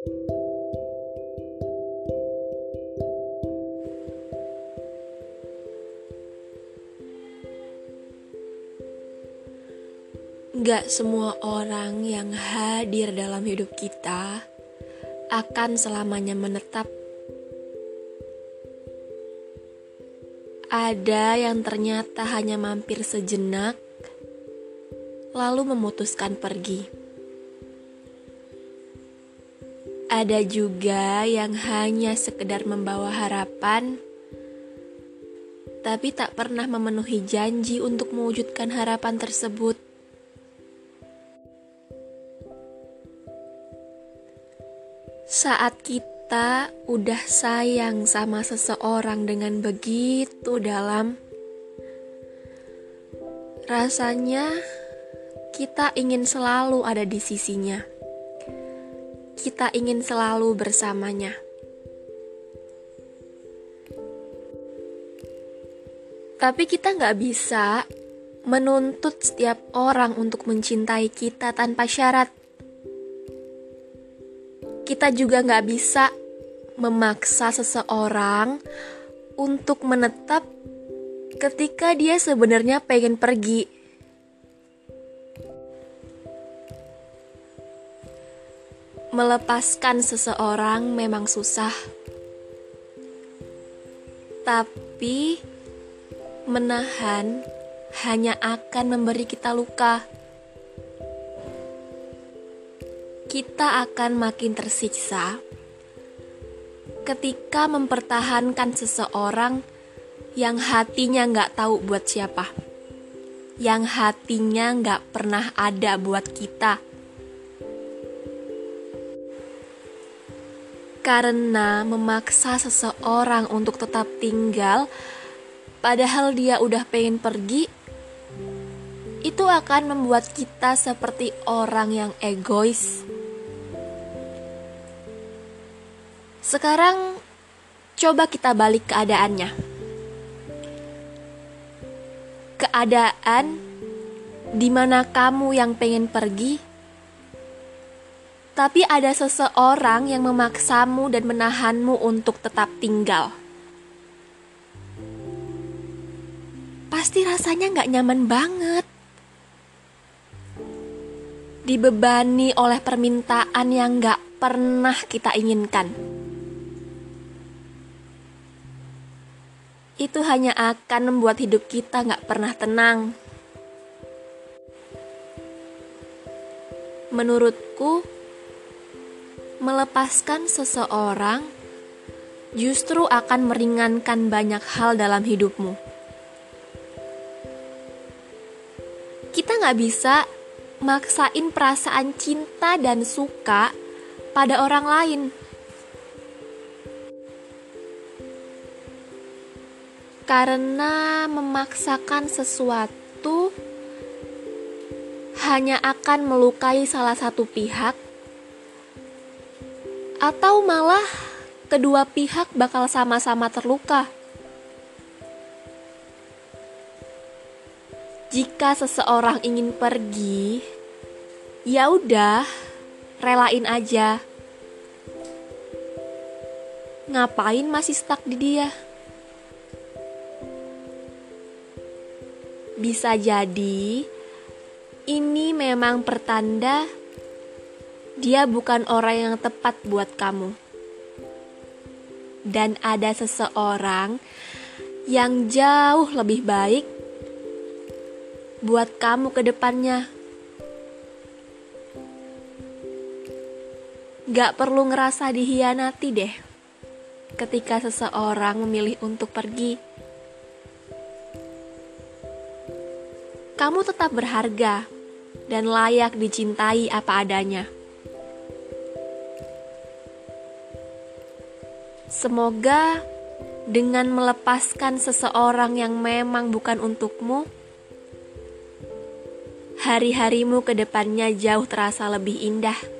Gak semua orang yang hadir dalam hidup kita akan selamanya menetap. Ada yang ternyata hanya mampir sejenak, lalu memutuskan pergi. Ada juga yang hanya sekedar membawa harapan, tapi tak pernah memenuhi janji untuk mewujudkan harapan tersebut. Saat kita udah sayang sama seseorang dengan begitu dalam, rasanya kita ingin selalu ada di sisinya. Kita ingin selalu bersamanya. Tapi kita nggak bisa menuntut setiap orang untuk mencintai kita tanpa syarat kita juga nggak bisa memaksa seseorang untuk menetap ketika dia sebenarnya pengen pergi. Melepaskan seseorang memang susah, tapi menahan hanya akan memberi kita luka. kita akan makin tersiksa ketika mempertahankan seseorang yang hatinya nggak tahu buat siapa, yang hatinya nggak pernah ada buat kita. Karena memaksa seseorang untuk tetap tinggal, padahal dia udah pengen pergi, itu akan membuat kita seperti orang yang egois. Sekarang coba kita balik keadaannya. Keadaan di mana kamu yang pengen pergi, tapi ada seseorang yang memaksamu dan menahanmu untuk tetap tinggal. Pasti rasanya nggak nyaman banget. Dibebani oleh permintaan yang nggak pernah kita inginkan. itu hanya akan membuat hidup kita nggak pernah tenang. Menurutku, melepaskan seseorang justru akan meringankan banyak hal dalam hidupmu. Kita nggak bisa maksain perasaan cinta dan suka pada orang lain. karena memaksakan sesuatu hanya akan melukai salah satu pihak, atau malah kedua pihak bakal sama-sama terluka. Jika seseorang ingin pergi, ya udah, relain aja. Ngapain masih stuck di dia? Bisa jadi ini memang pertanda dia bukan orang yang tepat buat kamu. Dan ada seseorang yang jauh lebih baik buat kamu ke depannya. Gak perlu ngerasa dihianati deh ketika seseorang memilih untuk pergi. kamu tetap berharga dan layak dicintai apa adanya. Semoga dengan melepaskan seseorang yang memang bukan untukmu, hari-harimu ke depannya jauh terasa lebih indah.